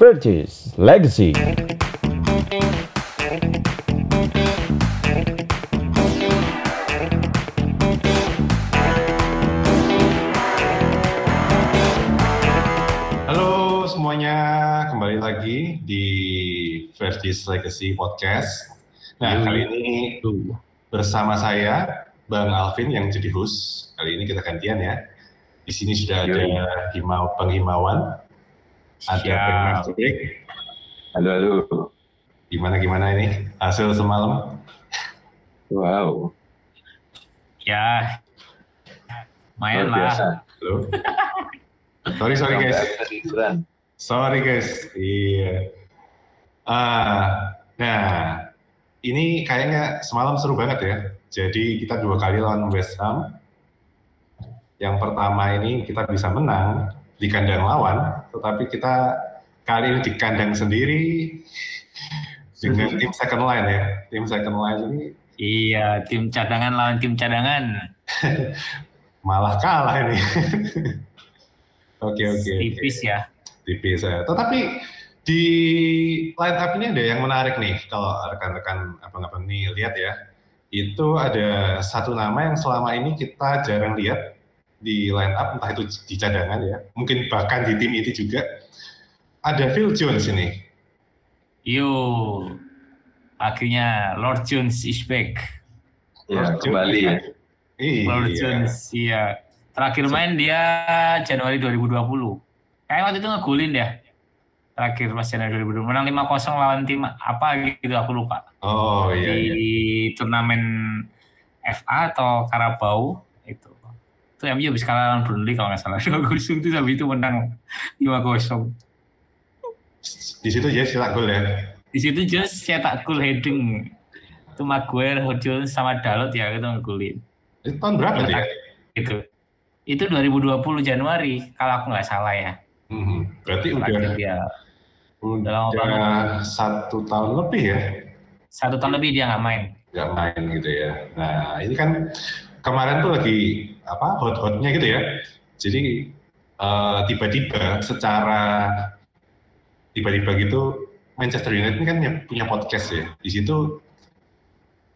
Virtus Legacy. Halo semuanya, kembali lagi di Vertis Legacy Podcast. Nah, kali ini bersama saya, Bang Alvin yang jadi host. Kali ini kita gantian ya. Di sini sudah ada Himau, Bang Himawan, ada. Halo, halo. Gimana gimana ini hasil semalam? Wow, Ya, lumayan luar biasa. lah. Halo. sorry sorry guys. Sorry guys, iya. Ah, nah, ini kayaknya semalam seru banget ya. Jadi kita dua kali lawan West Ham. Yang pertama ini kita bisa menang di kandang lawan, tetapi kita kali ini di kandang sendiri dengan tim second line ya. Tim second line ini Iya, tim cadangan lawan tim cadangan. malah kalah ini. Oke oke. Tipis ya. tipis ya. Tetapi di line up ini ada yang menarik nih kalau rekan-rekan abang-abang nih lihat ya. Itu ada satu nama yang selama ini kita jarang lihat di line up entah itu di cadangan ya. Mungkin bahkan di tim itu juga. Ada Phil Jones ini. Yo, akhirnya Lord Jones is back. Ya, Lord kembali ya. Iya. Lord Jones, iya. Terakhir main dia Januari 2020. Kayak waktu itu ngegulin dia. Terakhir pas Januari 2020. Menang 5-0 lawan tim apa gitu aku lupa. Oh iya di iya. turnamen FA atau Carabao itu MU habis kalah lawan Burnley kalau nggak salah dua kosong itu habis itu menang lima kosong Di situ dia cetak gol ya. di situ Jones cetak gol heading itu Maguire, Jones sama Dalot ya itu ngegolin Itu tahun berapa dia? itu itu 2020 Januari kalau aku nggak salah ya Mhm. Berarti udah dia udah lama udah satu tahun lebih ya. satu tahun lebih dia nggak main nggak main gitu ya. Nah ini kan kemarin tuh lagi apa hot-hotnya gitu ya. Jadi eh, tiba-tiba secara tiba-tiba gitu Manchester United kan punya- punya podcast ya. Di situ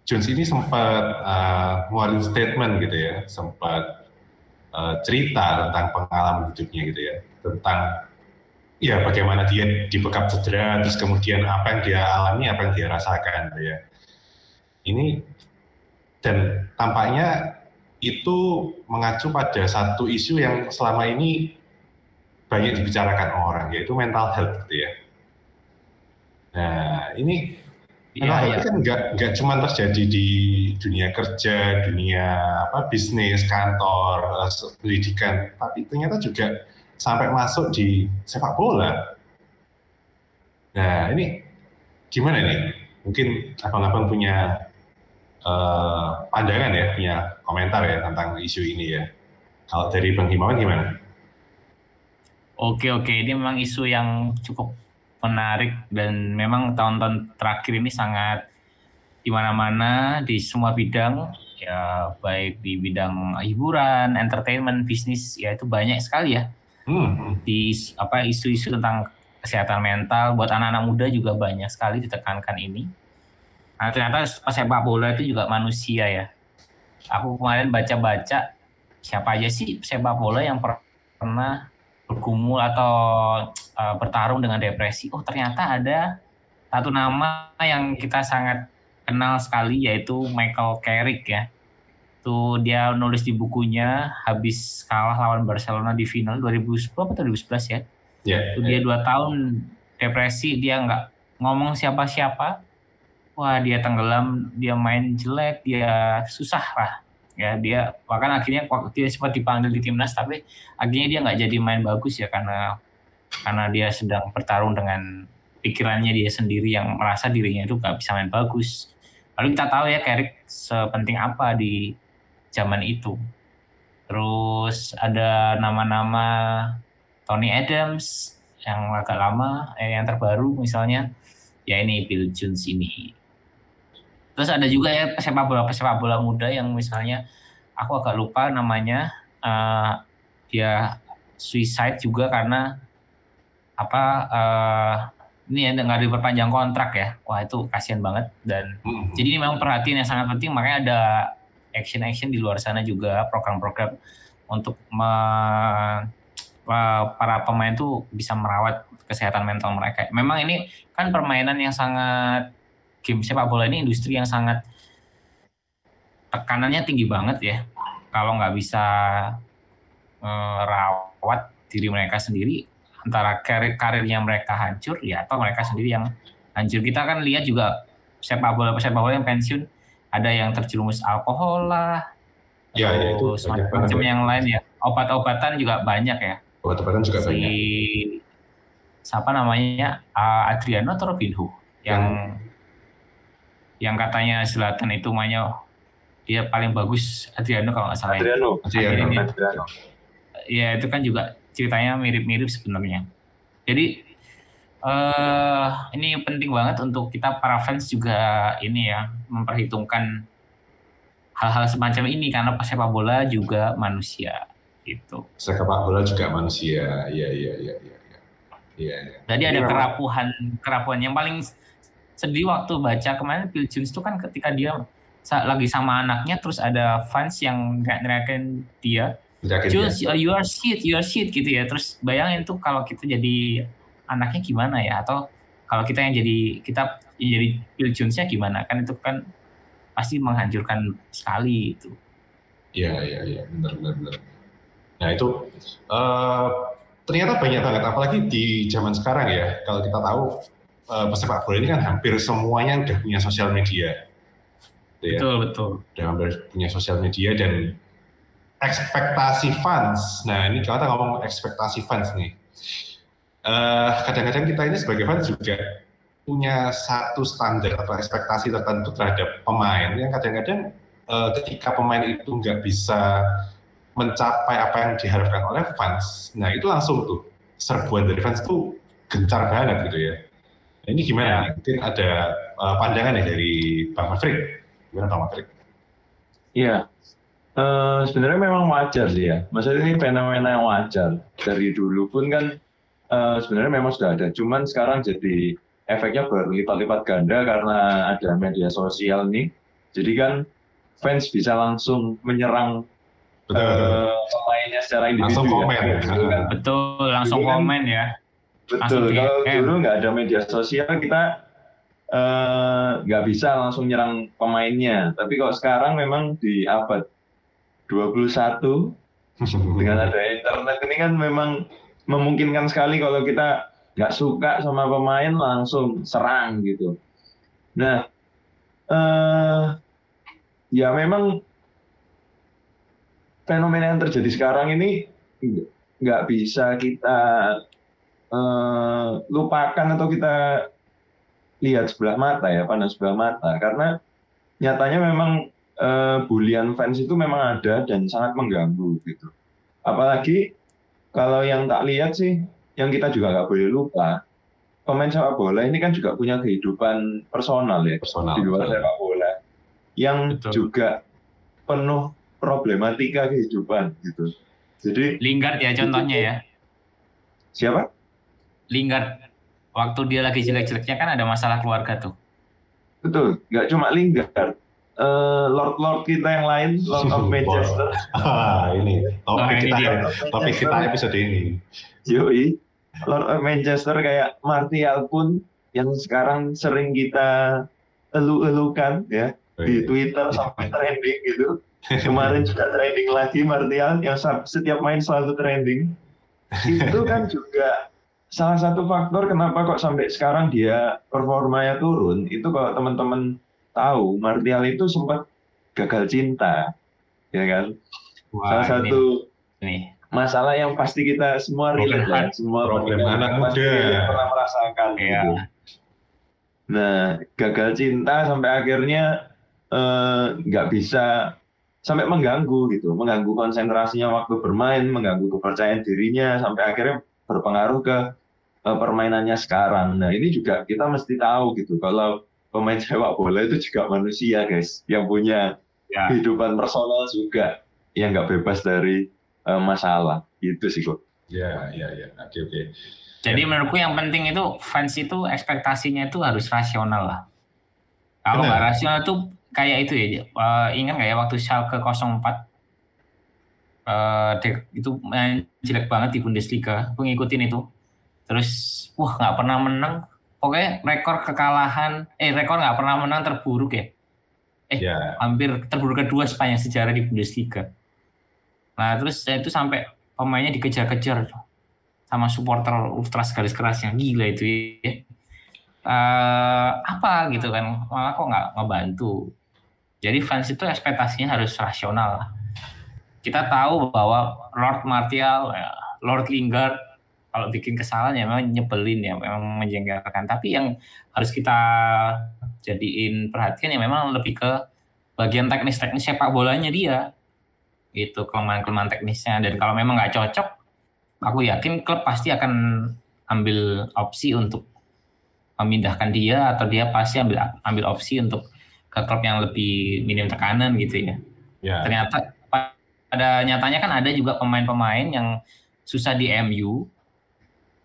Jones ini sempat eh, ngeluarin statement gitu ya, sempat eh, cerita tentang pengalaman hidupnya gitu ya, tentang ya bagaimana dia dibekap cedera, terus kemudian apa yang dia alami, apa yang dia rasakan gitu ya ini dan tampaknya itu mengacu pada satu isu yang selama ini banyak dibicarakan orang yaitu mental health gitu ya. Nah ini mental health iya. itu kan nggak nggak cuma terjadi di dunia kerja, dunia apa bisnis, kantor, eh, pendidikan, tapi ternyata juga sampai masuk di sepak bola. Nah ini gimana nih? Mungkin abang-abang punya eh, pandangan ya, punya komentar ya tentang isu ini ya. Kalau dari Bang Himawan gimana? Oke oke, ini memang isu yang cukup menarik dan memang tahun-tahun terakhir ini sangat di mana-mana di semua bidang ya baik di bidang hiburan, entertainment, bisnis ya itu banyak sekali ya Hmm, di apa isu-isu tentang kesehatan mental buat anak-anak muda juga banyak sekali ditekankan ini. Nah, ternyata sepak bola itu juga manusia ya. Aku kemarin baca-baca siapa aja sih sepak bola yang per- pernah bergumul atau uh, bertarung dengan depresi. Oh, ternyata ada satu nama yang kita sangat kenal sekali yaitu Michael Carrick ya. Tuh dia nulis di bukunya habis kalah lawan Barcelona di final 2010 atau 2011 ya. ya. Itu dia dua tahun depresi, dia nggak ngomong siapa-siapa. Wah dia tenggelam, dia main jelek, dia susah lah. Ya dia bahkan akhirnya waktu dia sempat dipanggil di timnas, tapi akhirnya dia nggak jadi main bagus ya karena karena dia sedang bertarung dengan pikirannya dia sendiri yang merasa dirinya itu nggak bisa main bagus. Lalu kita tahu ya Carrick sepenting apa di zaman itu. Terus ada nama-nama Tony Adams yang agak lama, eh, yang terbaru misalnya, ya ini Bill Jones ini. Terus ada juga ya sepak bola sepak bola muda yang misalnya aku agak lupa namanya, eh, dia suicide juga karena apa eh, ini ya nggak diperpanjang kontrak ya. Wah itu kasihan banget dan Hmm. jadi ini memang perhatian yang sangat penting makanya ada action-action di luar sana juga program-program untuk me- pa- para pemain tuh bisa merawat kesehatan mental mereka. Memang ini kan permainan yang sangat game sepak bola ini industri yang sangat tekanannya tinggi banget ya. Kalau nggak bisa merawat diri mereka sendiri, antara karir karirnya mereka hancur ya atau mereka sendiri yang hancur. Kita kan lihat juga sepak bola sepak bola yang pensiun ada yang terjerumus alkohol lah, Ya, ya, itu banget. yang lain ya. Obat-obatan juga banyak ya. Obat-obatan juga si banyak. siapa namanya Ah, Adriano atau yang yang katanya Zlatan itu mainnya dia paling bagus Adriano kalau nggak salah ya. Adriano. Adriano. Adriano. ya itu kan juga ceritanya mirip-mirip sebenarnya. Jadi eh ini penting banget untuk kita para fans juga ini ya memperhitungkan hal-hal semacam ini karena sepak bola juga manusia gitu. Sepak bola juga manusia. Iya, iya, iya, iya. iya. Iya, iya. Jadi ada memang- kerapuhan kerapuhan yang paling sedih waktu baca kemarin Phil Jones itu kan ketika dia lagi sama anaknya terus ada fans yang nggak neriakin dia Jules ya? you are shit you are shit gitu ya terus bayangin tuh kalau kita jadi anaknya gimana ya atau kalau kita yang jadi kita yang jadi Phil Jones-nya gimana kan itu kan pasti menghancurkan sekali itu Iya, iya, iya, benar, benar, benar. Nah itu eh, ternyata banyak banget, apalagi di zaman sekarang ya. Kalau kita tahu eh, pesepak bola ini kan hampir semuanya udah punya sosial media, Gitu ya. betul betul Udah hampir punya sosial media dan ekspektasi fans. Nah ini kalau kita ngomong ekspektasi fans nih, eh, kadang-kadang kita ini sebagai fans juga punya satu standar atau ekspektasi tertentu terhadap pemain yang kadang-kadang eh, ketika pemain itu nggak bisa mencapai apa yang diharapkan oleh fans, nah itu langsung tuh serbuan dari fans tuh gencar banget gitu ya. Nah, ini gimana? Ya. Mungkin ada eh, pandangan nih dari Bang Maverick. Gimana Bang Maverick? Iya. Eh, sebenarnya memang wajar sih ya. Maksudnya ini fenomena yang wajar. Dari dulu pun kan eh, sebenarnya memang sudah ada. Cuman sekarang jadi efeknya berlipat-lipat ganda karena ada media sosial nih. Jadi kan fans bisa langsung menyerang Betul, betul. eh, pemainnya secara individu. Langsung ya. komen. Dulu kan betul langsung Dulu kan- komen ya Langsung Betul, kalau dulu nggak ada media sosial kita eh, nggak bisa langsung nyerang pemainnya. Tapi kalau sekarang memang di abad 21 dengan ada internet ini kan memang memungkinkan sekali kalau kita nggak suka sama pemain langsung serang gitu. Nah, eh, ya memang fenomena yang terjadi sekarang ini nggak bisa kita eh, lupakan atau kita lihat sebelah mata ya, pandang sebelah mata karena nyatanya memang eh, bulian fans itu memang ada dan sangat mengganggu gitu. Apalagi kalau yang tak lihat sih, yang kita juga nggak boleh lupa, pemain sepak bola ini kan juga punya kehidupan personal ya Personal. di luar sepak bola, yang Betul. juga penuh problematika kehidupan gitu. Jadi Lingard ya contohnya ya siapa? Lingard. Waktu dia lagi jelek-jeleknya kan ada masalah keluarga tuh. Betul, nggak cuma Lingard, Eh, Lord-Lord kita yang lain, Lord of Manchester, Ah, ini. Topik Nah, ini kita dia. topik kita episode ini. Yoi, Lord of Manchester kayak Martial pun yang sekarang sering kita elu-elukan ya. Di Twitter sampai trending gitu. Kemarin juga trending lagi Martial yang setiap main selalu trending. Itu kan juga salah satu faktor kenapa kok sampai sekarang dia performanya turun. Itu kalau teman-teman tahu Martial itu sempat gagal cinta, ya kan? Wah, salah ini- satu ini masalah yang pasti kita semua relate lah, semua problem anak pasti muda. pernah merasakan gitu. Nah, gagal cinta sampai akhirnya eh, nggak bisa sampai mengganggu gitu, mengganggu konsentrasinya waktu bermain, mengganggu kepercayaan dirinya sampai akhirnya berpengaruh ke eh, permainannya sekarang. Nah, ini juga kita mesti tahu gitu kalau pemain sepak bola itu juga manusia, guys, yang punya ya kehidupan personal juga yang nggak bebas dari eh, masalah gitu sih kok. Ya, ya, ya. Oke, oke. Jadi menurutku yang penting itu fans itu ekspektasinya itu harus rasional lah. Kalau nggak rasional tuh kayak itu ya. eh, ingat nggak ya waktu Schalke 04 eh Dek- itu main jelek banget di Bundesliga. Aku ngikutin itu. Terus wah nggak pernah menang. Pokoknya rekor kekalahan, eh rekor nggak pernah menang terburuk ya. Ya, Hampir terburuk kedua sepanjang sejarah di Bundesliga. Nah terus itu sampai pemainnya dikejar-kejar sama supporter ultras garis keras yang gila itu ya. Eh, apa gitu kan malah kok nggak ngebantu jadi fans itu ekspektasinya harus rasional lah. kita tahu bahwa Lord Martial ya, Lord Lingard kalau bikin kesalahan ya memang nyebelin ya memang menjengkelkan. Tapi yang harus kita jadiin perhatian ya memang lebih ke bagian teknis-teknis sepak bolanya dia. Itu kelemahan-kelemahan teknisnya. Dan kalau memang nggak cocok aku yakin klub pasti akan ambil opsi untuk memindahkan dia atau dia pasti ambil ambil opsi untuk ke klub yang lebih minim tekanan gitu ya. ya, Ternyata pa- pada nyatanya kan ada juga pemain-pemain yang susah di MU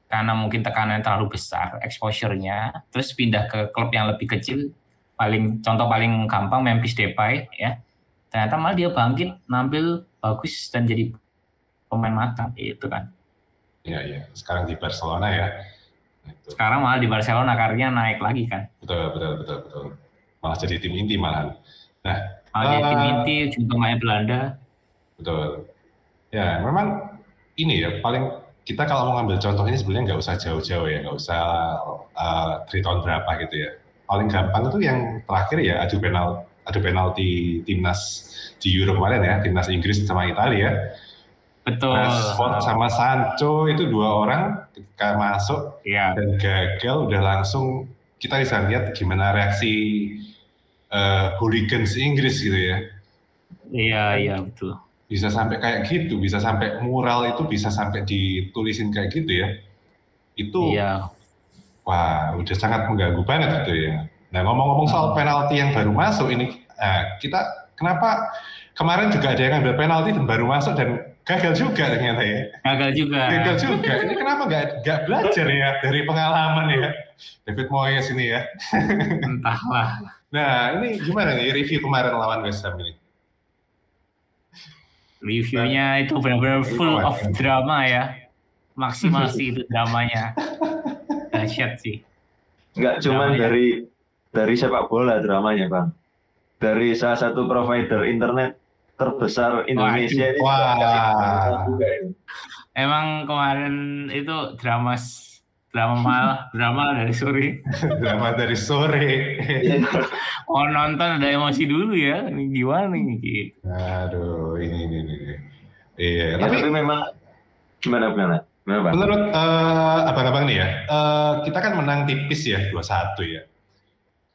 karena mungkin tekanan terlalu besar exposure-nya terus pindah ke klub yang lebih kecil paling contoh paling gampang Memphis Depay ya ternyata malah dia bangkit nampil bagus dan jadi pemain matang itu kan ya, ya. Sekarang di Barcelona ya. Itu. sekarang malah di Barcelona karirnya naik lagi kan Betul, betul, betul, betul. Malah jadi tim inti malahan. malah jadi tim Eh, inti juga main Belanda Betul. Ya, memang ini ya paling kita kalau mau ngambil contoh ini sebenarnya nggak usah jauh-jauh ya, nggak usah uh, dari tahun berapa gitu ya. Paling gampang itu yang terakhir ya adu penal adu penalti timnas di Euro kemarin ya, timnas Inggris sama Italia. betul Rashford sama Sancho itu dua orang ketika masuk ya dan gagal udah langsung kita bisa lihat gimana reaksi uh, hooligans Inggris gitu ya. iya iya betul bisa sampai kayak gitu, bisa sampai mural itu bisa sampai ditulisin kayak gitu ya. Itu iya wah udah sangat mengganggu banget gitu ya. Nah ngomong-ngomong soal penalti yang baru masuk ini, nah, kita kenapa kemarin juga ada yang ngambil penalti dan baru masuk dan gagal juga ternyata ya. gagal juga Gagal juga. Ini kenapa nggak nggak belajar ya dari pengalaman ya David Moyes ini ya. entahlah Nah ini gimana nih review kemarin lawan West Ham ini? Reviewnya itu benar-benar full of drama ya maksimal sih itu dramanya dahsyat sih Nggak cuman Namanya. dari dari sepak bola dramanya bang, dari salah satu provider internet terbesar Indonesia ini Wah. juga ini. emang kemarin itu drama drama malah drama dari sore Drama dari sore. oh nonton ada emosi dulu ya ini gimana nih gitu. Aduh, ini ini ini. ini. Iya, Ya, tapi tapi memang gimana gimana? Menurut eh, abang-abang nih ya, eh, kita kan menang tipis ya 2-1 ya.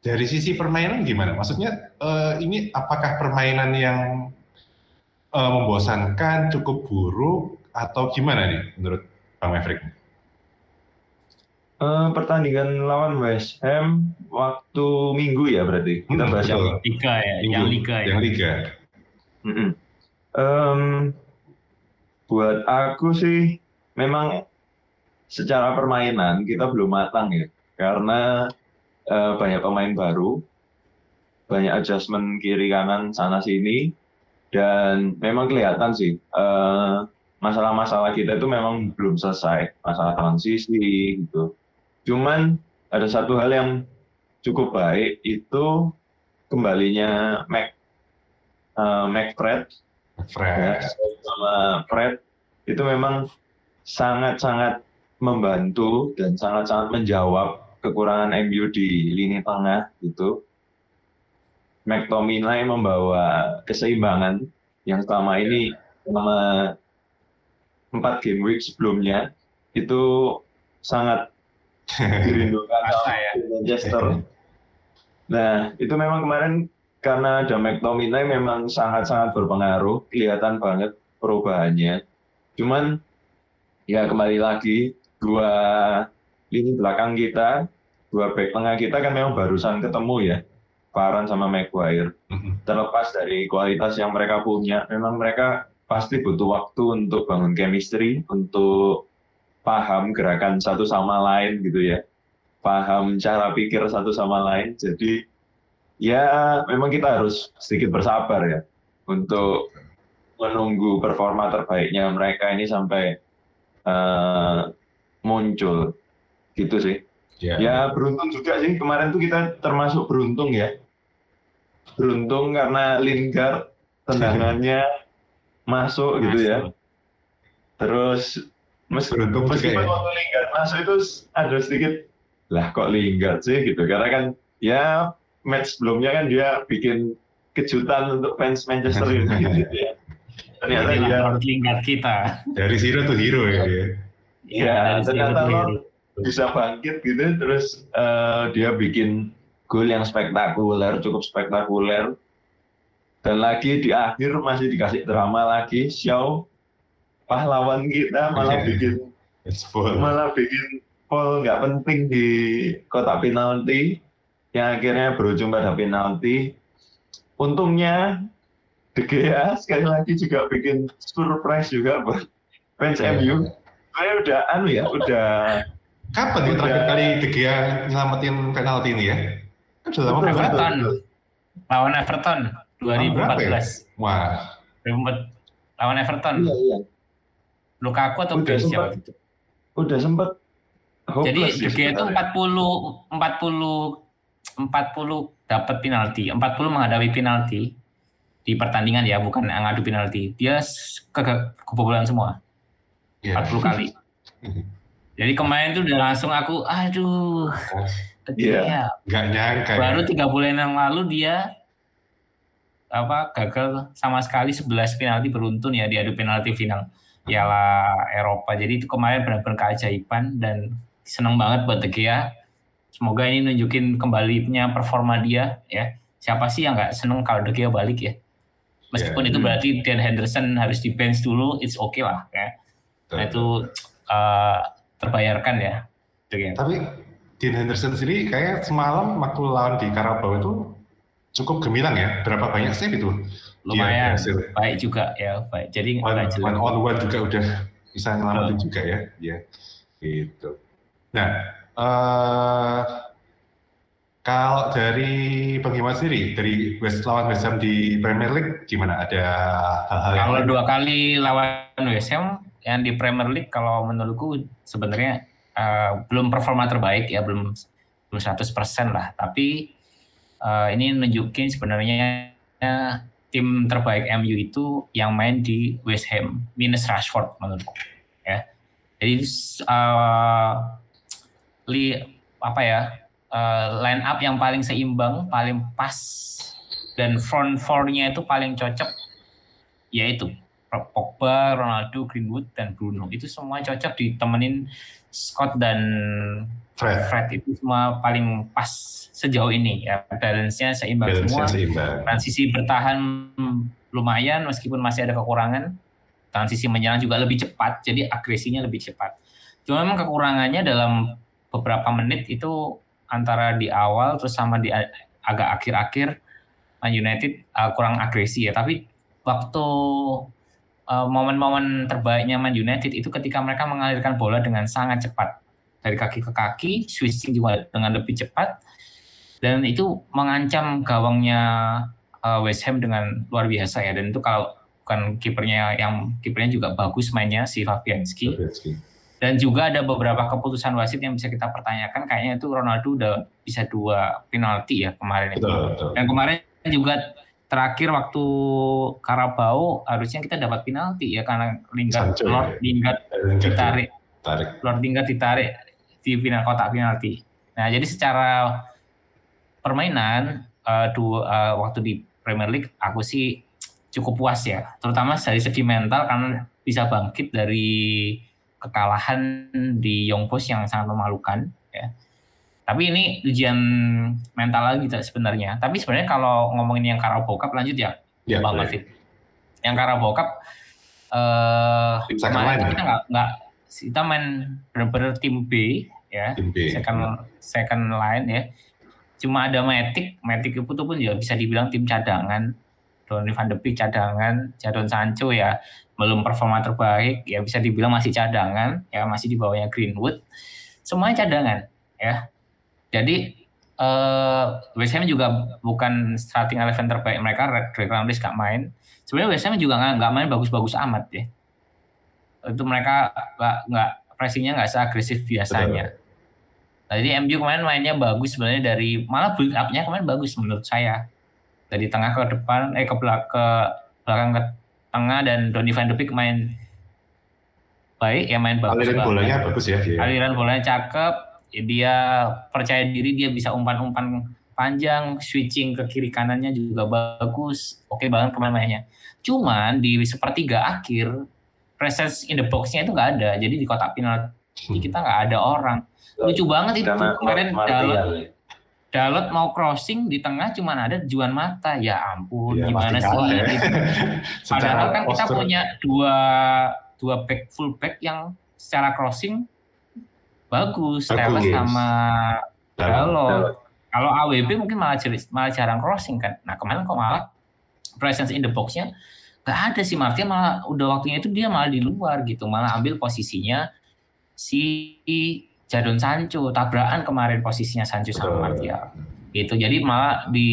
Dari sisi permainan gimana? Maksudnya eh, ini apakah permainan yang eh, membosankan, cukup buruk atau gimana nih menurut Bang Maverick? Eh, pertandingan lawan West Ham waktu Minggu ya berarti kita Hmm, bahas yang liga ya Minggu, yang liga ya Yang liga. Mm-mm. Em, buat aku sih memang secara permainan kita belum matang ya karena eh, banyak pemain baru, banyak adjustment kiri kanan sana sini dan memang kelihatan sih eh, masalah-masalah kita itu memang belum selesai masalah transisi gitu. Cuman ada satu hal yang cukup baik itu kembalinya Mac eh, McFred ya, Fred. sama Fred itu memang sangat-sangat membantu dan sangat-sangat menjawab kekurangan MU di lini tengah gitu. McTominay membawa keseimbangan yang selama ini selama empat game week sebelumnya itu sangat dirindukan sama ya. Manchester. Nah, itu memang kemarin karena ada McTominay memang sangat-sangat berpengaruh, kelihatan banget perubahannya. Cuman ya kembali lagi dua lini belakang kita, dua back tengah kita kan memang barusan ketemu ya, Varane sama Maguire. Mhm. Terlepas dari kualitas yang mereka punya, memang mereka pasti butuh waktu untuk bangun chemistry, untuk paham gerakan satu sama lain gitu ya, paham cara pikir satu sama lain. Jadi ya memang kita harus sedikit bersabar ya untuk menunggu performa terbaiknya mereka ini sampai uh, muncul gitu sih. Yeah. Ya beruntung juga sih kemarin tuh kita termasuk beruntung ya. Beruntung karena Lingard tendangannya masuk gitu ya. Terus mes beruntung meskipun ya. waktu Lingard masuk itu ada sedikit lah kok Lingard sih gitu karena kan ya match sebelumnya kan dia bikin kejutan untuk fans Manchester United gitu ya. Ternyata dia Lingard kita. Dari zero to hero ya. Iya, ya, ternyata lo bisa bangkit gitu terus uh, dia bikin gol yang spektakuler, cukup spektakuler. Dan lagi di akhir masih dikasih drama lagi, Xiao pahlawan kita malah yeah. bikin malah bikin pol nggak penting di kotak penalti yang akhirnya berujung pada penalti. Untungnya De Gea sekali lagi juga bikin surprise juga buat fans yeah. MU. Saya udah anu ya, udah Kapan ya terakhir kali De Gea nyelamatin penalti ini ya? Kan sudah lama Everton. Lawan Everton 2014. Ya? Wah. Lawan Everton. Iya, iya. Lukaku atau udah siapa itu? Udah sempat Jadi De Gea itu 40 40 40 dapat penalti, 40 menghadapi penalti di pertandingan ya, bukan ngadu penalti. Dia ke kebobolan semua. Yeah. 40 kali. Jadi kemarin tuh udah langsung aku, aduh, Iya. Gak nyangka. Ya. Baru tiga bulan yang lalu dia apa gagal sama sekali 11 penalti beruntun ya di adu penalti final Piala Eropa. Jadi itu kemarin benar-benar keajaiban dan senang banget buat De Gea. Semoga ini nunjukin kembalinya performa dia ya. Siapa sih yang nggak seneng kalau De Gea balik ya? Meskipun yeah. itu berarti Dan Henderson harus di bench dulu, it's okay lah ya. Nah itu uh, terbayarkan ya. Tapi Dean Henderson sendiri kayak semalam waktu lawan di Karabau itu cukup gemilang ya. Berapa banyak save itu? Lumayan, baik juga ya, baik. Jadi one, one on one juga udah bisa ngelamatin oh. juga ya, ya, gitu. Nah, uh, kalau dari penggemar sendiri, dari West lawan West Ham di Premier League gimana? Ada hal-hal yang Kalau dua kali lawan West Ham yang di Premier League kalau menurutku sebenarnya uh, belum performa terbaik ya belum belum 100% lah tapi uh, ini nunjukin sebenarnya tim terbaik MU itu yang main di West Ham minus Rashford menurutku ya jadi uh, li apa ya uh, line up yang paling seimbang paling pas dan front four-nya itu paling cocok yaitu Pogba, Ronaldo, Greenwood, dan Bruno. Itu semua cocok ditemenin Scott dan Fred. Fred itu semua paling pas sejauh ini ya balance-nya seimbang balance semua. Seimbang. Transisi bertahan lumayan meskipun masih ada kekurangan. Transisi menyerang juga lebih cepat, jadi agresinya lebih cepat. Cuma memang kekurangannya dalam beberapa menit itu antara di awal terus sama di agak akhir-akhir Man United uh, kurang agresi ya. Tapi waktu uh, momen-momen terbaiknya Man United itu ketika mereka mengalirkan bola dengan sangat cepat dari kaki ke kaki, switching juga dengan lebih cepat dan itu mengancam gawangnya uh, West Ham dengan luar biasa ya dan itu kalau bukan kipernya yang kipernya juga bagus mainnya si Fabianski. Dan juga ada beberapa keputusan wasit yang bisa kita pertanyakan kayaknya itu Ronaldo udah bisa dua penalti ya kemarin itu. Dan kemarin juga terakhir waktu Karabau harusnya kita dapat penalti ya karena Lingard Sancho, Lord ya. Lingard ditarik tarik. Lord Lingard ditarik di final kotak penalti. Nah jadi secara permainan uh, dua uh, waktu di Premier League aku sih cukup puas ya, terutama dari segi mental karena bisa bangkit dari kekalahan di Young Boys yang sangat memalukan ya tapi ini ujian mental lagi sebenarnya. Tapi sebenarnya kalau ngomongin yang Carabao Cup lanjut ya, ya Bang David. Yang Carabao Cup eh uh, kita nggak nggak kita main benar-benar tim B ya, second second line ya. Cuma ada Matic, Matic itu pun juga bisa dibilang tim cadangan. Donny van de Beek cadangan, Jadon Sancho ya belum performa terbaik ya bisa dibilang masih cadangan ya masih di bawahnya Greenwood. Semuanya cadangan ya. Jadi eh, West Ham juga bukan starting eleven terbaik mereka Declan Rice gak main. Sebenarnya West Ham juga nggak main bagus-bagus amat ya. Itu mereka nggak nggak pressingnya nggak seagresif biasanya Nah, jadi MU kemarin mainnya bagus sebenarnya dari malah build up-nya kemarin bagus menurut saya. Dari tengah ke depan eh ke belakang ke belakang ke tengah dan Donny van de Beek main baik ya main bagus. Aliran bolanya bagus ya dia. Aliran bolanya cakep, ya dia percaya diri dia bisa umpan-umpan panjang, switching ke kiri kanannya juga bagus. Oke banget kemarin mainnya. Cuman di sepertiga akhir presence in the box-nya itu nggak ada. Jadi di kotak penalti kita nggak ada orang lucu banget itu Karena kemarin Dalot ya. Dalot mau crossing di tengah cuman ada Juan Mata ya ampun Ya, gimana sih ya. Gitu. Padahal kan kita postur. punya dua dua back full back yang secara crossing bagus. Teles sama Dalot. Kalau AWB mungkin malah jar- malah jarang crossing kan nah kemarin kok malah presence in the box-nya gak ada sih Martial malah udah waktunya itu dia malah di luar gitu malah ambil posisinya si Jadon Sancho tabrakan kemarin posisinya Sancho sama. Martial gitu jadi malah di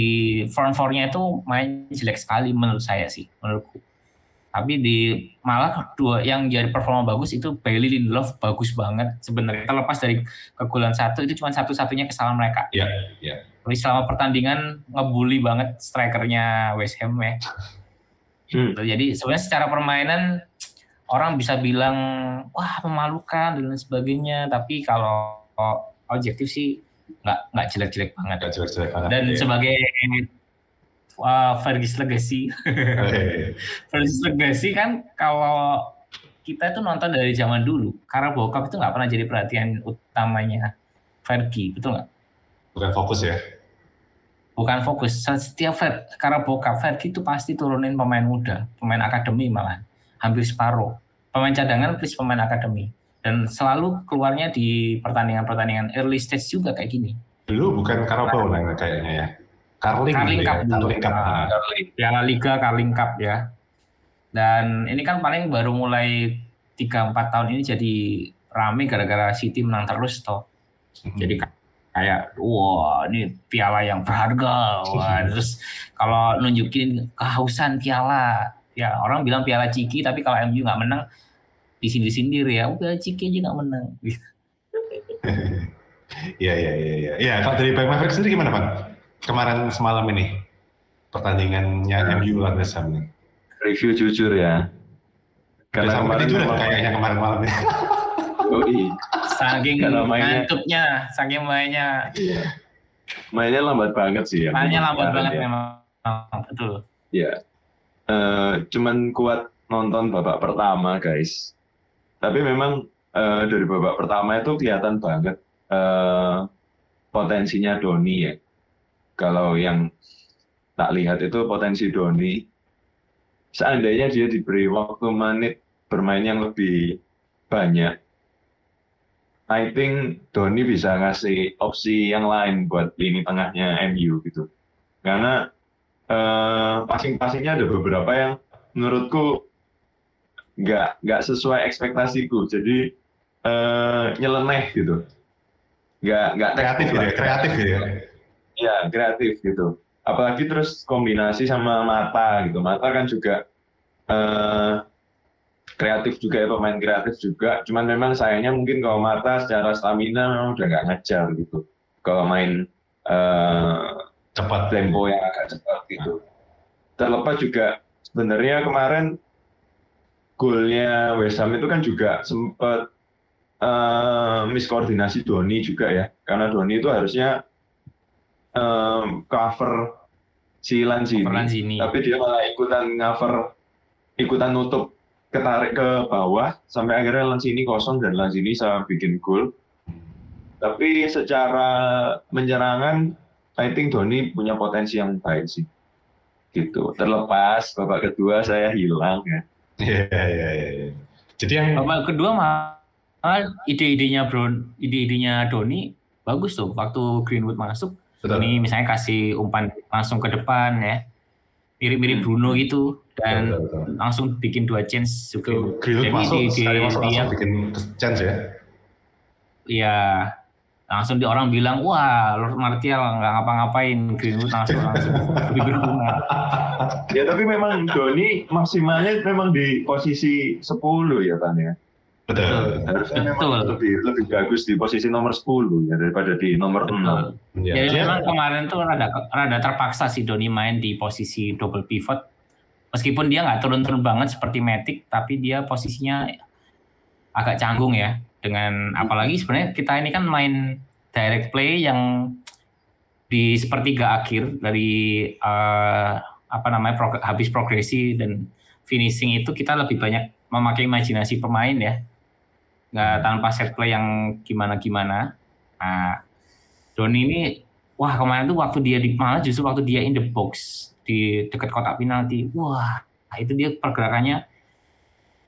front four-nya itu main jelek sekali menurut saya sih menurutku tapi di malah dua yang jadi performa bagus itu Bailey Lindelof bagus banget sebenarnya terlepas dari kegulan satu itu cuma satu-satunya kesalahan mereka Iya, iya. Tapi selama pertandingan ngebully banget strikernya West Ham ya Hmm. jadi sebenarnya secara permainan orang bisa bilang wah memalukan dan lain sebagainya tapi kalau objektif sih nggak nggak jelek-jelek banget Agak jelek-jelek banget. dan ya. sebagai uh, Fergus Legacy Eh, Fergus Legacy kan kalau kita itu nonton dari zaman dulu karena bokap itu nggak pernah jadi perhatian utamanya Fergie betul nggak bukan fokus ya. bukan fokus setiap Fer, karena bokap Fergie itu pasti turunin pemain muda pemain akademi malah hampir separuh pemain cadangan plus pemain akademi dan selalu keluarnya di pertandingan-pertandingan early stage juga kayak gini Dulu bukan Carabao lah kayaknya ya. Carling, Carling gitu Cup ya. Carling Cup. Ah. Piala Liga Carling Cup ya dan ini kan paling baru mulai 3-4 tahun ini jadi rame gara-gara City menang terus toh Hmm. jadi ka- kayak wah ini piala yang berharga wah terus kalau nunjukin kehausan piala ya orang bilang piala Ciki tapi kalau MU nggak menang disindir-sindir ya udah Ciki aja nggak menang Iya, iya, iya, iya. Iya, kalau dari Bang Maverick sendiri gimana, Bang? Kemarin semalam ini pertandingannya MU lawan West Ham nih. Review jujur ya. Udah sampai tiduran memang- kayaknya kemarin malamnya. Yoi. saking Kalau mainnya- ngantuknya saking mainnya mainnya lambat banget sih ya. mainnya lambat banget ya. memang betul Ya. Eh, cuman kuat nonton babak pertama, guys. Tapi memang eh, dari babak pertama itu kelihatan banget eh, potensinya Doni ya. Kalau yang tak lihat itu potensi Doni. Seandainya dia diberi waktu menit bermain yang lebih banyak, I think Doni bisa ngasih opsi yang lain buat lini tengahnya MU gitu. Karena eh, passing-passingnya ada beberapa yang menurutku nggak nggak sesuai ekspektasiku. Jadi eh, nyeleneh gitu. Nggak nggak kreatif gitu ya, lah. kreatif gitu ya. ya kreatif gitu. Apalagi terus kombinasi sama mata gitu. Mata kan juga eh, kreatif juga ya pemain kreatif juga. Cuman memang sayangnya mungkin kalau mata secara stamina memang udah nggak ngejar gitu. Kalau main eh, Cepat. tempo yang agak cepat gitu. Terlepas juga sebenarnya kemarin golnya West Ham itu kan juga sempat eh, miskoordinasi Doni juga ya, karena Doni itu harusnya eh, cover si Lanzini, Lanzini. tapi dia malah ikutan cover, ikutan nutup ketarik ke bawah sampai akhirnya Lanzini kosong dan Lanzini bisa bikin gol. Tapi secara menyerangan I think Doni punya potensi yang baik sih. Gitu. Terlepas babak kedua saya hilang ya. Iya, iya, iya. iya. Jadi yang babak kedua malah ide-idenya Brown ide-idenya Doni bagus tuh waktu Greenwood masuk betul. ini misalnya kasih umpan langsung ke depan ya mirip-mirip Hmm. Bruno gitu dan Betul, betul. langsung bikin dua chance juga. Greenwood Jadi masuk, di- di- sekali masuk langsung dia- bikin chance ya. Iya, langsung di orang bilang, wah Lord Martial nggak ngapa-ngapain, Greenwood langsung langsung lebih berguna. Ya tapi memang Doni maksimalnya memang di posisi 10 ya Tan ya. Betul. Harusnya Betul. memang lebih lebih bagus di posisi nomor 10 ya daripada di nomor 6. Ya, Jadi dia- memang kemarin tuh rada, rada terpaksa si Doni main di posisi double pivot. Meskipun dia nggak turun-turun banget seperti Matic, tapi dia posisinya agak canggung ya. Dengan apalagi sebenarnya kita ini kan main direct play yang di sepertiga akhir dari eh, apa namanya prog- habis progresi dan finishing itu kita lebih banyak memakai imajinasi pemain ya. Nggak tanpa set play yang gimana-gimana. Nah, Doni ini wah kemarin tuh waktu dia di malah justru waktu dia in the box di dekat kotak penalti, wah itu dia pergerakannya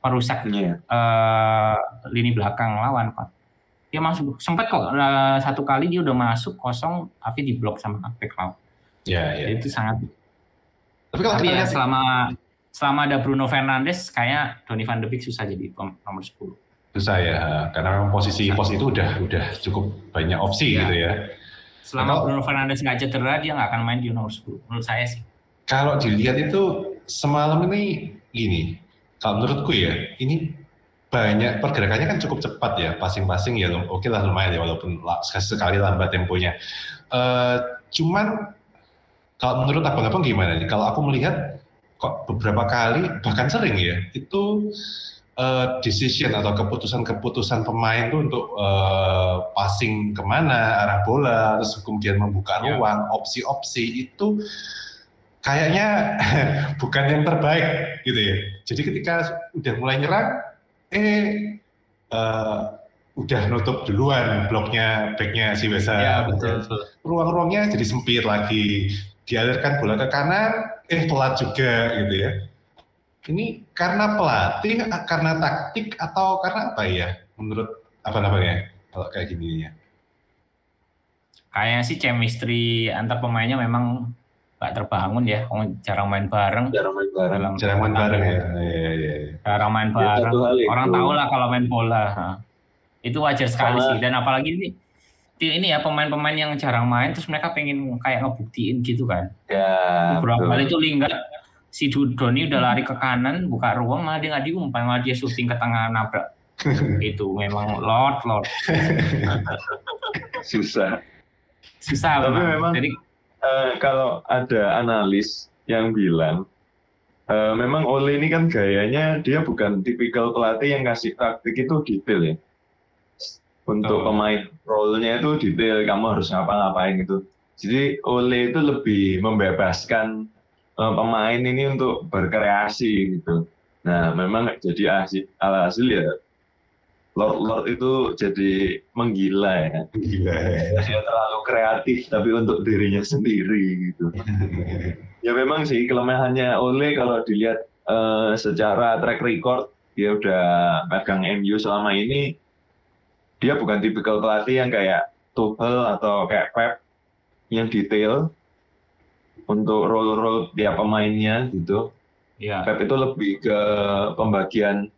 merusak Iya. eh, lini belakang lawan Pak. Dia masuk sempat kok eh, satu kali dia udah masuk kosong tapi diblok sama back lawan. ya, ya. Itu sangat Tapi kalau tapi ya selama selama ada Bruno Fernandes kayak Donny van de Beek susah jadi nomor 10. susah ya, karena memang posisi pos itu udah udah cukup banyak opsi Iya. gitu ya. Selama Atau- Bruno Fernandes nggak cedera dia nggak akan main di nomor 10 menurut saya sih. Kalau dilihat itu semalam ini gini, kalau menurutku ya, ini banyak pergerakannya kan cukup cepat ya, passing-passing ya, oke lah lumayan ya, walaupun la- sekali lambat temponya. Eh, cuman kalau menurut abang-abang gimana nih? Kalau aku melihat kok beberapa kali, bahkan sering ya, itu eh, decision atau keputusan-keputusan pemain tuh untuk eh, passing ke mana, arah bola, terus kemudian membuka Ya. ruang, opsi-opsi itu kayaknya bukan yang terbaik gitu ya. Jadi ketika udah mulai nyerang, eh eh, udah nutup duluan bloknya backnya si Wesa. Ya betul betul. Ruang-ruangnya jadi sempit lagi. Dialirkan bola ke kanan, eh telat juga gitu ya. Ini karena pelatih, karena taktik atau karena apa ya? Menurut apa namanya kalau kayak gini ya? Kayaknya sih chemistry antar pemainnya memang nggak terbangun ya. Orang jarang main bareng. Jarang main bareng. Dalam Jarang main bareng ya. Iya, iya, iya. Jarang main Ya, bareng. itu. Orang tahu lah kalau main bola. Nah, Itu wajar sekali Sama- sih. Dan apalagi ini ini ya pemain-pemain yang jarang main terus mereka pengen kayak ngebuktiin gitu kan. Ya, Beberapa betul. kali itu Lingard si Doni udah lari ke kanan buka ruang malah dia nggak diumpan malah dia syuting ke tengah nabrak itu memang lord lord susah. susah Tapi memang. memang- jadi Eh, kalau ada analis yang bilang eh, memang Ole ini kan gayanya dia bukan tipikal pelatih yang kasih taktik itu detail ya. Untuk Betul. pemain role-nya itu detail, kamu harus ngapa-ngapain gitu. Jadi Ole itu lebih membebaskan eh, pemain ini untuk berkreasi gitu. Nah, memang jadi hasil, alhasil ya Lord-Lord itu jadi menggila ya. Gila. Dia terlalu kreatif tapi untuk dirinya sendiri gitu. Ya memang sih kelemahannya Ole kalau dilihat eh, secara track record dia udah pegang MU selama ini dia bukan tipikal pelatih yang kayak Tuchel atau kayak Pep yang detail untuk role-role tiap pemainnya gitu. ya Pep itu lebih ke pembagian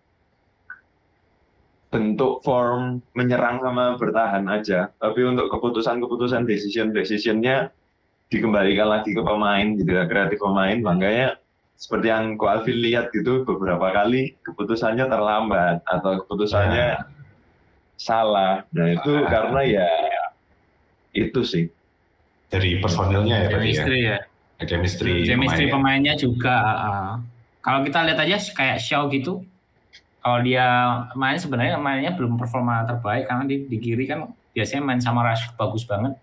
bentuk form menyerang sama bertahan aja. Tapi untuk keputusan-keputusan decision-decisionnya dikembalikan lagi ke pemain gitu ya, kreatif pemain. Makanya seperti yang Ko Alvin lihat gitu beberapa kali keputusannya terlambat atau keputusannya salah. Nah itu Ah. karena ya itu sih. Dari personilnya ya berarti ya. chemistry ya Chemistry. chemistry pemainnya. pemainnya juga uh, kalau kita lihat aja kayak Shaw gitu kalau dia main sebenarnya mainnya belum performa terbaik karena di, di kiri kan biasanya main sama Rashford bagus banget.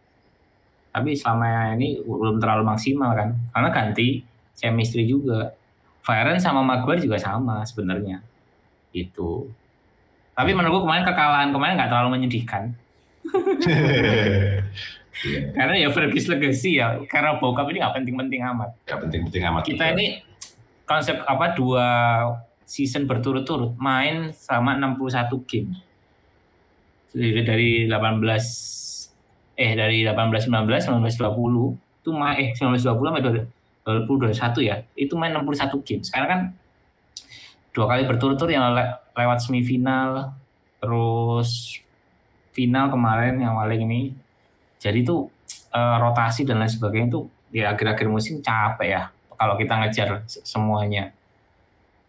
Tapi selama ini belum terlalu maksimal kan. Karena ganti chemistry juga. Varane sama Maguire juga sama sebenarnya. Itu tapi menurutku kemarin kekalahan kemarin nggak terlalu menyedihkan. Karena ya Fergus legacy ya. Karena bokap ini nggak penting-penting amat. Gak penting-penting amat. kita ini konsep apa dua season berturut-turut main sama 61 game dari dari 18 eh dari 18 19 19 20 itu main eh 19 20 sampai 2021 ya, itu main 61 game. Sekarang kan dua kali berturut-turut yang le lewat semifinal, terus final kemarin yang paling ini. Jadi itu uh, rotasi dan lain sebagainya itu di akhir-akhir musim capek ya kalau kita ngejar semuanya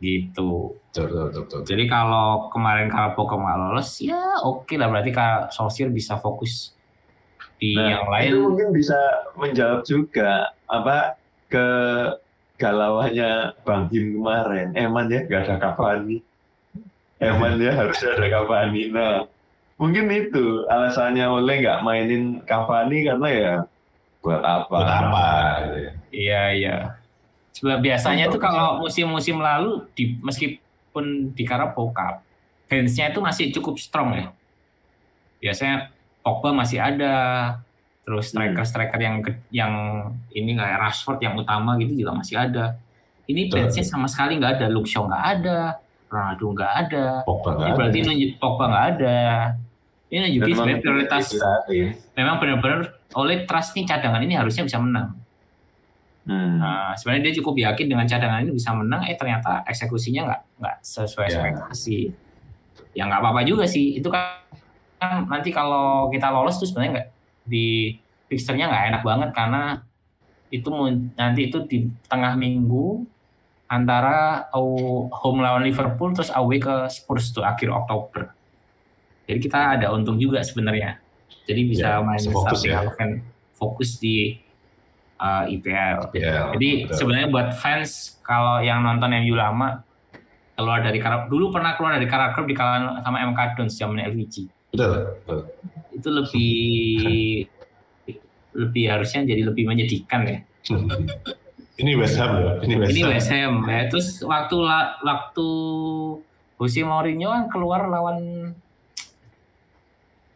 gitu. Betul, betul, betul, Jadi kalau kemarin kalau Pokemon nggak lolos ya oke okay lah berarti kalau Solskjaer bisa fokus di nah, yang lain. Itu mungkin bisa menjawab juga apa ke galauannya Bang Him kemarin. Eman ya gak ada Cavani. Eman ya harus ada Cavani. Nah mungkin itu alasannya oleh nggak mainin Cavani karena ya buat apa? Buat apa? Iya iya. Sebab biasanya tuh kalau musim-musim lalu di meskipun di Carabao Cup, fansnya itu masih cukup strong ya. Biasanya Pogba masih ada, terus Hmm. striker-striker yang yang ini kayak Rashford yang utama gitu juga masih ada. Ini fansnya sama sekali nggak ada, Luke Shaw nggak ada, Ronaldo nggak ada. Pogba nggak Ini ada. berarti nunjuk Pogba nggak ada. Ini nunjukin Dan sebenarnya prioritas dilatih. memang benar-benar oleh trust nih cadangan ini harusnya bisa menang. Hmm. Nah, sebenarnya dia cukup yakin dengan cadangan ini bisa menang, eh ternyata eksekusinya nggak nggak sesuai Ya. ekspektasi. Ya nggak apa-apa juga sih. Itu kan, kan nanti kalau kita lolos tuh sebenarnya nggak di fixernya nggak enak banget karena itu nanti itu di tengah minggu antara home lawan Liverpool terus away ke Spurs tuh akhir Oktober. Jadi kita ada untung juga sebenarnya. Jadi bisa Ya, main fokus ya. fokus di uh, IPL. Ya, Jadi betul. sebenarnya buat fans kalau yang nonton MU lama keluar dari karakter dulu pernah keluar dari karakter di kalangan sama MK Dons zaman LVG betul, betul. itu lebih lebih harusnya jadi lebih menyedihkan ya. Ini West Ham loh, ini West Ini Ham. West Ham ya. Terus waktu la- waktu Jose Mourinho kan keluar lawan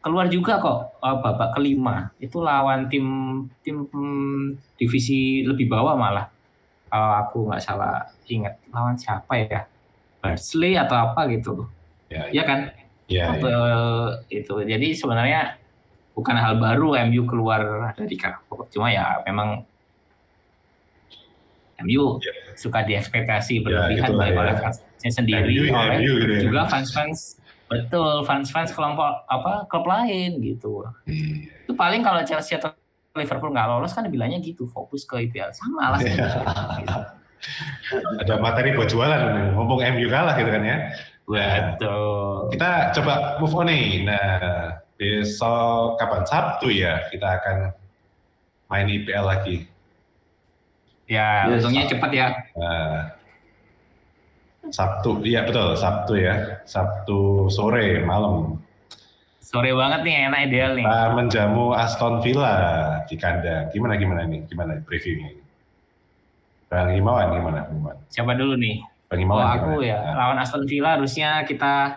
keluar juga kok uh, babak kelima. Itu lawan tim tim hmm, divisi lebih bawah malah. Kalau aku nggak salah ingat lawan siapa ya? Barnsley atau apa gitu. Ya, ya. kan? Ya, Waktu itu. Jadi sebenarnya bukan hal baru MU keluar dari karakter cuma ya memang MU Ya. suka diekspektasi berlebihan itulah baik ya. oleh fansnya sendiri MU ya, oleh MU gitu ya. juga fans-fans betul fans-fans kelompok apa klub lain gitu Iya. itu paling kalau Chelsea atau Liverpool nggak lolos kan bilangnya gitu fokus ke IPL sama alasannya Iya. Ada materi buat jualan, nih. ngomong MU kalah gitu kan ya. betul Kita coba move on nih. Nah, besok kapan? Sabtu ya, kita akan main IPL lagi. ya Yes. untungnya cepat ya Nah, Sabtu, iya betul, Sabtu ya. Sabtu sore, malam. sore banget nih enak ideal nih Kita menjamu Aston Villa di kandang. Gimana gimana nih? Gimana previewnya? Bang Himawan gimana? Himawan? siapa dulu nih Bang Oh Himawan aku gimana? ya Nah, lawan Aston Villa harusnya kita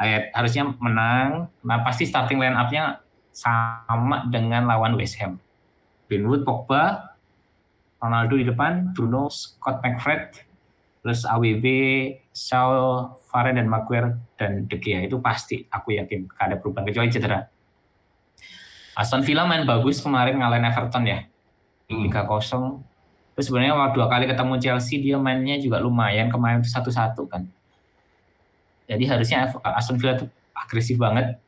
eh, harusnya menang. Nah pasti starting line up-nya sama dengan lawan West Ham. Greenwood, Pogba, Ronaldo di depan, Bruno, Scott McFred, terus AWB, Shaw, Varane dan Maguire dan De Gea itu pasti aku yakin gak ada perubahan kecuali cedera. Aston Villa main bagus kemarin ngalahin Everton ya hmm. 3-0. Terus sebenarnya waktu dua kali ketemu Chelsea dia mainnya juga lumayan kemarin itu satu-satu kan. Jadi harusnya Aston Villa tuh agresif banget.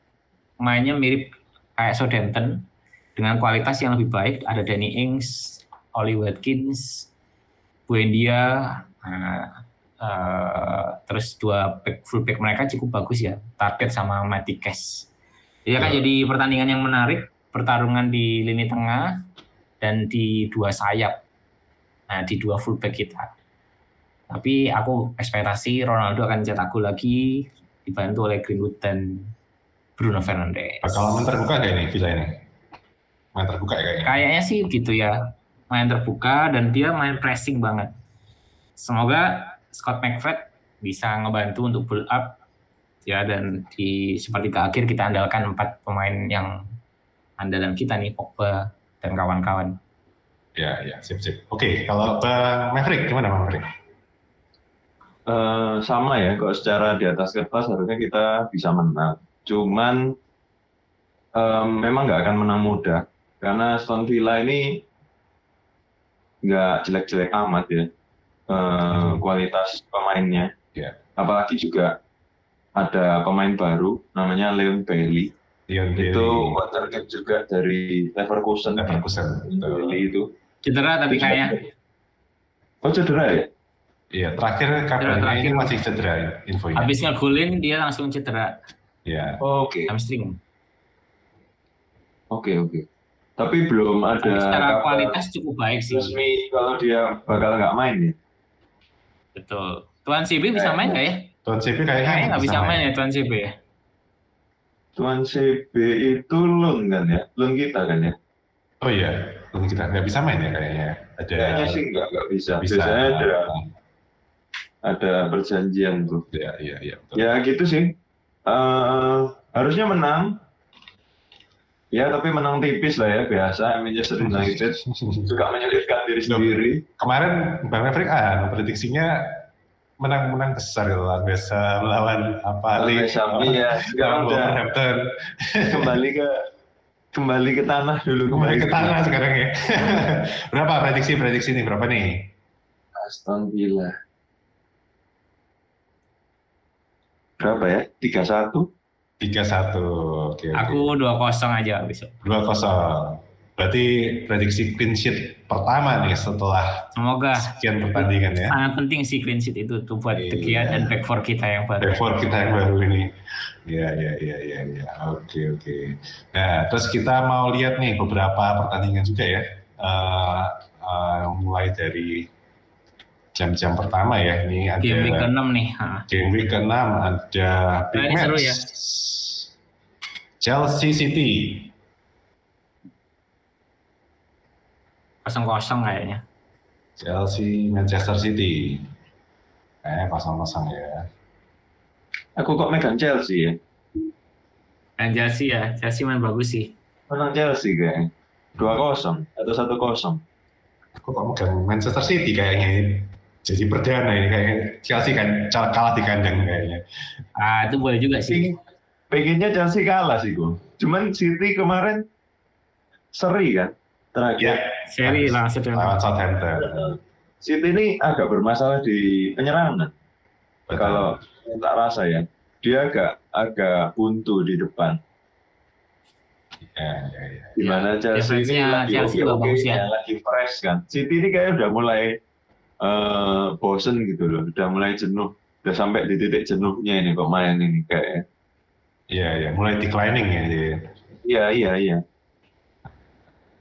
Mainnya mirip kayak Southampton dengan kualitas yang lebih baik. Ada Danny Ings, Oli Watkins, Buendia, nah, eh, terus dua back, full back mereka cukup bagus ya. Target sama Matty Cash. Jadi akan Ya. jadi pertandingan yang menarik, pertarungan di lini tengah dan di dua sayap. Nah, di dua fullback kita. Tapi aku ekspektasi Ronaldo akan cetak gol lagi dibantu oleh Greenwood dan Bruno Fernandes. Main terbuka kayak ini Villa ini? Main terbuka ya kayaknya? Kayaknya sih gitu ya. Main terbuka dan dia main pressing banget. Semoga Scott McFred bisa ngebantu untuk build up ya dan di sepertiga akhir kita andalkan empat pemain yang andalan kita nih Pogba dan kawan-kawan. Ya, ya, sip, sip. Oke, kalau Bang Maverick, gimana Bang Maverick? Eh, sama ya, kok secara di atas kertas harusnya kita bisa menang. Cuman em, memang nggak akan menang mudah karena Aston Villa ini nggak jelek-jelek amat ya eh, kualitas pemainnya. Iya. Apalagi juga ada pemain baru namanya Leon Bailey. Leon Itu wonderkid juga dari Leverkusen. Leverkusen. Bailey itu. Cedera tapi kayaknya. Oh cedera ya? Iya, terakhir kabarnya terakhir. ini masih cedera infonya. Habis ngegolin dia langsung cedera Iya. Oke, hamstring. oke, oke. Tapi belum ada Tapi secara kabar kualitas cukup baik sih. resmi kalau dia bakal nggak main ya. Betul. Tuan CB bisa main nggak ya? Tuan CP kayaknya Kayaknya nggak bisa main ya Tuan CB ya. Tuan CB itu loan kan ya? Loan kita kan ya? Oh iya, belum kita nggak bisa main ya kayaknya. Ada Kayaknya sih nggak, nggak bisa. bisa. Biasanya ada ada perjanjian tuh. Iya, iya, iya. betul. Ya gitu sih. Eh, harusnya menang. Ya tapi menang tipis lah ya biasa Manchester United suka menyulitkan diri sendiri. Kemarin Bang Maverick ah, prediksinya menang-menang besar gitu lawan West Ham, lawan apa iya. lawan Sekarang udah kembali ke kembali ke tanah dulu Kembali ke tanah sekarang ya. berapa prediksi prediksi nih? Berapa nih? Aston Villa. Berapa ya? 3-1? Tiga satu. Oke. oke. Aku 2-0 aja besok. dua kosong. Berarti prediksi clean sheet pertama nih setelah Semoga sekian pertandingan ya. sangat penting sih clean sheet itu tuh buat Iya. Dan back four kita yang baru. Back four kita yang baru ini. Ya, ya, ya, ya, ya. Oke, oke. Nah, terus kita mau lihat nih beberapa pertandingan juga ya. Eh, eh, mulai dari jam-jam pertama ya. Ini ada Game week ke-6 nih. Ha. game week ke-6 ada big Nah, ini match. seru ya. Chelsea City. Kosong-kosong kayaknya. Chelsea Manchester City. Kayaknya kosong-kosong ya. Aku kok megang Chelsea ya? Dan Chelsea ya, Chelsea main bagus sih. Menang Chelsea kayaknya. 2-0 atau 1-0. Kok kamu megang Manchester City kayaknya ini. Jadi perdana ini kayaknya Chelsea kan kalah di kandang kayaknya. Ah, itu boleh juga sih. Pengennya Chelsea kalah sih gue. Cuman City kemarin seri kan terakhir. Ya, Seri langsung lawan Southampton. City ini agak bermasalah di penyerangan. Betul. Kalau tak rasa ya, dia agak agak buntu di depan. Ya, ya, ya. Di mana Chelsea ini lagi Chelsea oke oke bagus ya. lagi fresh kan. City ini kayak udah mulai eh bosen gitu loh, udah mulai jenuh, udah sampai di titik jenuhnya ini kok main ini kayak. Iya, ya. Mulai declining ya. jadi. Iya iya iya.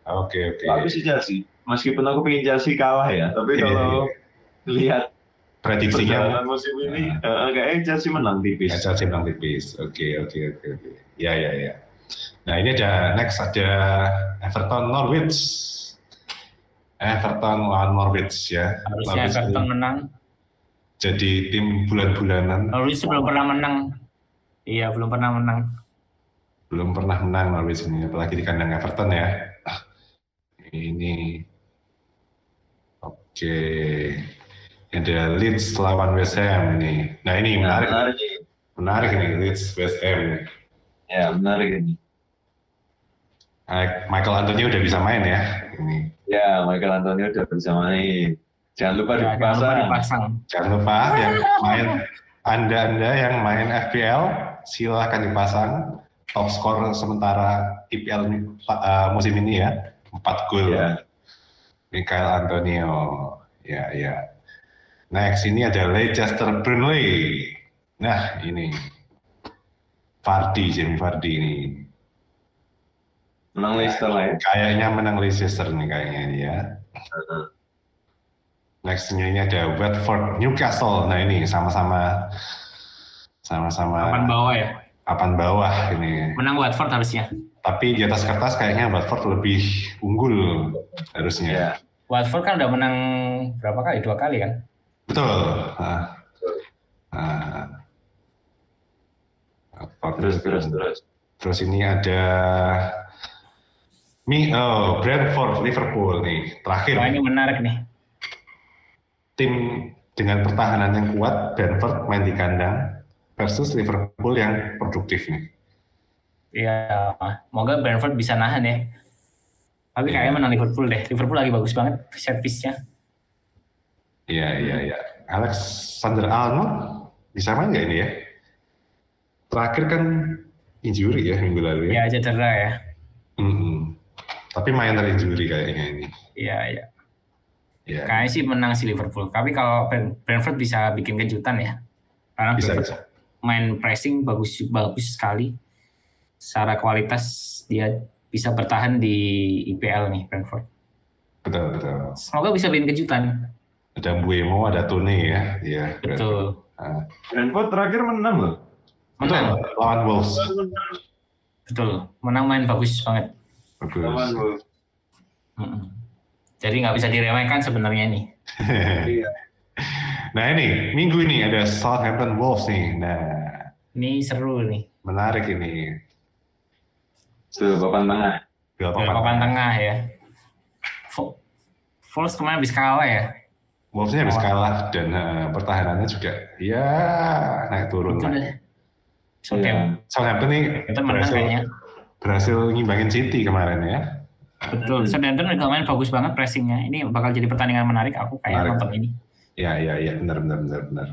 Oke, oke. Tapi sih Chelsea, meskipun aku pengen Chelsea kalah ya, tapi Iya, kalau iya. lihat Prediksinya musim ini, eh, kayaknya Chelsea menang tipis. ya, Chelsea menang tipis. Oke, oke, oke, oke. Ya, ya, ya. Nah, ini ada next ada Everton Norwich. Everton lawan Norwich ya. Harusnya Norwich Everton menang. jadi tim bulan-bulanan. Norwich belum pernah menang. Iya, belum pernah menang. belum pernah menang Norwich ini, apalagi di kandang Everton ya. Ah, Ini, oke, ada Leeds lawan West Ham ini. Nah ini Nah, menarik, menarik ini. menarik nih Leeds West Ham. ini. Ya, menarik ini. Ah, Michael Antonio udah bisa main ya. Ini Ya, Michael Antonio udah bisa main. Jangan lupa Ya, jangan lupa dipasang. dipasang. jangan lupa yang main anda-anda yang main FPL silahkan dipasang top skor sementara IPL uh, musim ini ya 4 gol. Ya, Michael Antonio. Ya, ya. Next ini ada Leicester Burnley. Nah, ini Vardy, Jamie Vardy ini. menang Leicester lah ya. Kayaknya menang Leicester nih kayaknya ini ya. Next ini ada Watford Newcastle. Nah, ini sama-sama sama-sama Papan bawah ya. papan bawah ini. Menang Watford harusnya. Tapi di atas kertas kayaknya Watford lebih unggul harusnya. Ya, Watford kan udah menang berapa kali? Dua kali kan? Betul. Ah. Ah. Watford terus terus terus. Terus ini ada Mi, oh, Brentford, Liverpool nih. Terakhir, Wah, ini menarik nih. tim dengan pertahanan yang kuat, Brentford main di kandang versus Liverpool yang produktif nih. Iya, moga Brentford bisa nahan ya. Tapi Iya. kayaknya menang Liverpool deh. Liverpool lagi bagus banget servisnya. Iya, iya, iya. Alexander Arnold bisa main nggak ini ya? Terakhir kan injury ya minggu lalu ya. Ya cedera ya. Mm-mm. Tapi minor injury kayaknya ini. Iya, iya. Iya. Kayaknya sih menang si Liverpool. Tapi kalau Brent- Brentford bisa bikin kejutan ya. Karena Bisa, Brentford bisa. Main pressing bagus bagus sekali. Secara kualitas dia bisa bertahan di IPL nih Brentford. Betul, betul. Semoga bisa bikin kejutan. Ada Buemo, ada Tune ya. Iya. Betul. Ah. Brentford terakhir menang loh. Betul. Menang. Lawan Wolves. Betul. Menang main bagus banget. Lawan Bagus. Wolves. Mm-mm. Jadi nggak bisa diremehkan sebenarnya nih. Iya. Nah ini minggu ini ada Southampton Wolves nih. Nah Ini seru nih. menarik ini. Tuh, papan tengah. Dua papan papan tengah ya. Wolves kemarin habis kalah ya. Wolves-nya habis kalah dan eh, pertahanannya juga ya naik turun lah. deh. Southampton Southampton nih menang berhasil, kayaknya. berhasil ngimbangin City kemarin ya. Betul. Southampton juga main bagus banget pressingnya. Ini bakal jadi pertandingan menarik. Aku kayak Menarik. nonton ini. Ya, ya, ya, benar, benar, benar, benar.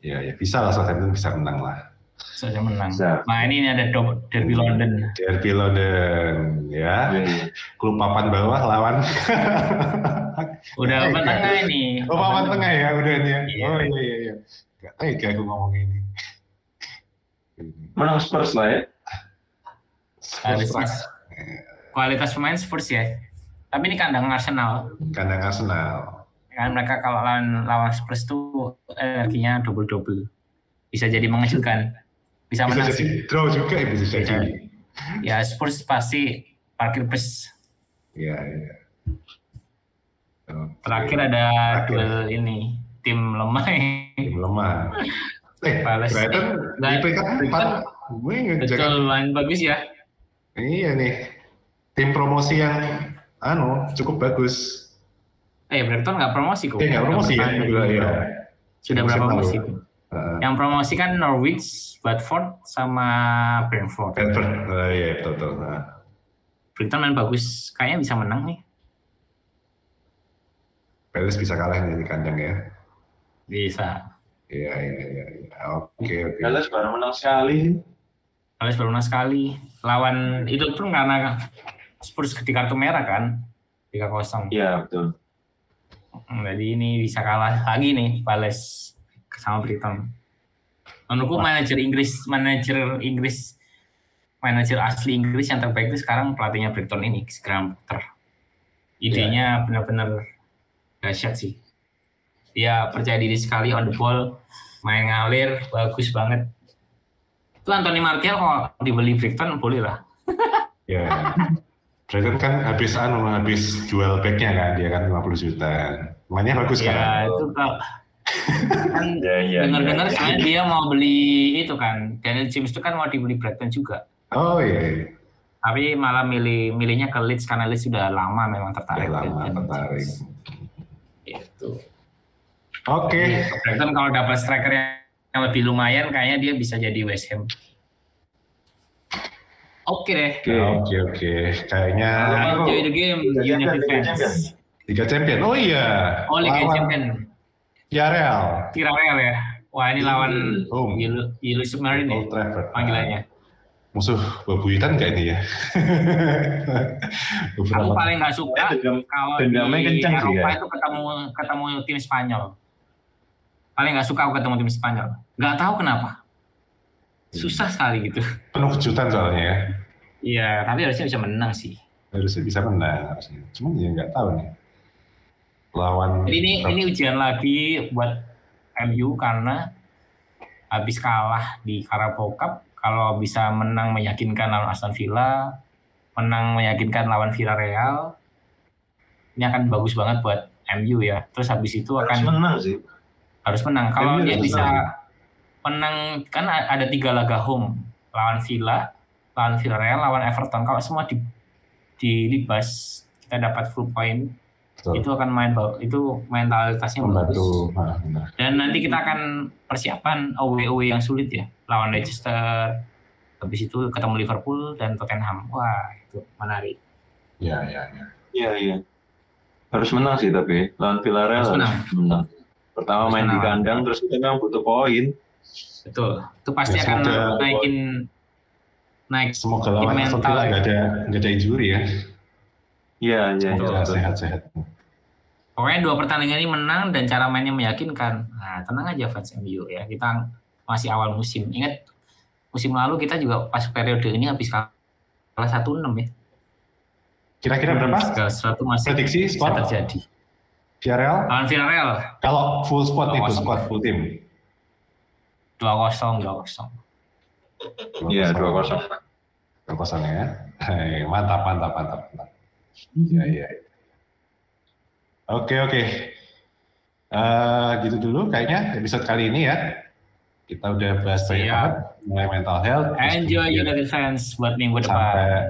Ya, ya, bisa lah Southampton bisa menang lah. Saja menang. Bisa. Nah ini ada Dob- Derby London. Derby London, ya. Iya. Klub papan bawah lawan. Udah papan tengah ini. oh, papan tengah ya, udah nih ya. Iya. Oh iya, iya, iya. Gak tega aku ngomong ini. Menang Spurs lah ya. Spurs Kualitas pemain Spurs ya. Tapi ini kandang Arsenal. kandang Arsenal. Kan mereka kalau lawan lawan Spurs tuh energinya double double. Bisa jadi mengejutkan. Bisa Bisa menang. jadi draw juga ya, bisa jadi. Ya Spurs pasti parkir bus. Iya, iya. Oke. Terakhir ada Terakhir. duel ini tim lemah. Tim lemah. Eh, Palace. Brighton di peringkat empat. Gue. Betul, main bagus ya. Iya nih. Tim promosi yang anu cukup bagus. Eh, Brighton nggak promosi kok. Eh nggak promosi ya juga ya. Sudah berapa musim? Heeh. Yang promosi kan Norwich, Watford, sama Brentford. Brentford. Oh, iya betul betul. Nah, Brighton main bagus, kayaknya bisa menang nih. Palace bisa kalah nih di kandang ya. Bisa. Iya iya iya. iya. Oke oke. Dallas baru menang sekali. Palace baru menang sekali. Lawan itu pun karena Spurs di kartu merah kan. 3-0. Iya betul. Hmm, Jadi ini bisa kalah lagi nih Palace sama Brighton. Menurutku manajer Inggris, manajer Inggris, manajer asli Inggris yang terbaik itu sekarang pelatihnya Brighton ini, Graham Potter. Idenya benar-benar dahsyat sih. Dia percaya diri sekali on the ball, main ngalir, bagus banget. Itu Anthony Martial kalau dibeli Brighton boleh lah. Ya. Brighton kan habis anu habis jual backnya kan dia kan 50 juta. Mainnya bagus kan. Ya itu kalau kan Iya iya. dengar-dengar iya. sebenarnya dia mau beli itu kan Daniel James itu kan mau dibeli Brighton juga Oh iya. iya. tapi malah milih milihnya ke Leeds karena Leeds sudah lama memang tertarik lama dengan Daniel tertarik. James. itu Oke. Brighton kalau dapat striker yang yang lebih lumayan kayaknya dia bisa jadi West Ham oke deh Oke. Oke oke. Kayaknya enjoy the game Liga United Champions, Liga Champion. Oh iya. oh Liga Lawan Champion Villarreal. Villarreal ya wah ini lawan Oh. Yellow, Yellow Submarine ya Old Trafford. panggilannya Musuh bebuyutan gak ini ya? aku paling nggak suka Eh, dendam- kalau dendamnya di kencang sih Eropa ya. itu ketemu ketemu tim Spanyol paling nggak suka aku ketemu tim Spanyol nggak tahu kenapa susah sekali gitu Penuh kejutan soalnya ya. Iya tapi harusnya bisa menang sih Harusnya bisa menang. Harusnya. Cuman ya nggak tahu nih. Lawan. jadi ini ini ujian lagi buat MU karena habis kalah di Carabao Cup kalau bisa menang meyakinkan lawan Aston Villa menang meyakinkan lawan Villarreal ini akan bagus banget buat MU ya terus habis itu Harus akan menang sih. harus menang. Kalau dia bisa menang. menang kan ada tiga laga home lawan Villa, lawan Villarreal, lawan Everton. Kalau semua di dilibas kita dapat full point Betul. itu akan main itu mentalitasnya membantu. bagus. Nah, benar. Dan nanti kita akan persiapan away away yang sulit ya lawan Leicester. Habis itu ketemu Liverpool dan Tottenham. Wah itu menarik. Iya, iya, iya. Iya, iya. Harus menang sih tapi lawan Villarreal Harus harus menang. menang. Pertama Harus main di menang. kandang terus kita memang butuh poin. Betul. Itu pasti Ya, akan naikin naik Semoga lawan Aston Villa nggak ada nggak ada injury ya. Iya, iya, iya. Semoga sehat-sehat. Pokoknya dua pertandingan ini menang dan cara mainnya meyakinkan. Nah, tenang aja fans MU ya. Kita masih awal musim. Ingat musim lalu kita juga pas periode ini habis kalah 1-6 ya. Kira-kira berapa? Segala sesuatu masih Prediksi skor terjadi. Villarreal? Lawan Villarreal Kalau full squad itu, 2-0. squad full tim. 2-0, 2-0. Iya, 2-0. Dua kosong ya. Hai, mantap, mantap, mantap, mantap. Iya, iya. iya. Oke, oke. Eh, gitu dulu kayaknya episode kali ini ya. Kita udah bahas banyak Siap. banget mengenai mental health. Enjoy United fans buat minggu sampai depan.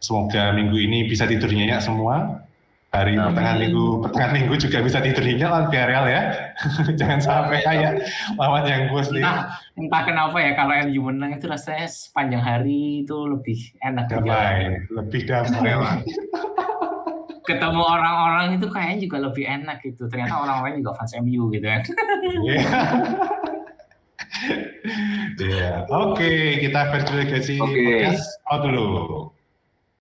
semoga minggu ini bisa tidur nyenyak semua. Hari Amin. pertengahan minggu, pertengahan minggu juga bisa tidur nyenyak lawan Villarreal ya. Jangan sampai kayak lawan yang gue sendiri. Entah, entah kenapa ya kalau MU menang itu rasanya sepanjang hari itu lebih enak Damai, lebih damai. Ketemu orang-orang itu kayaknya juga lebih enak gitu. Ternyata orang-orang juga fans MU gitu kan. Iya. Iya. Oke, kita versi legasi Oke. podcast out dulu.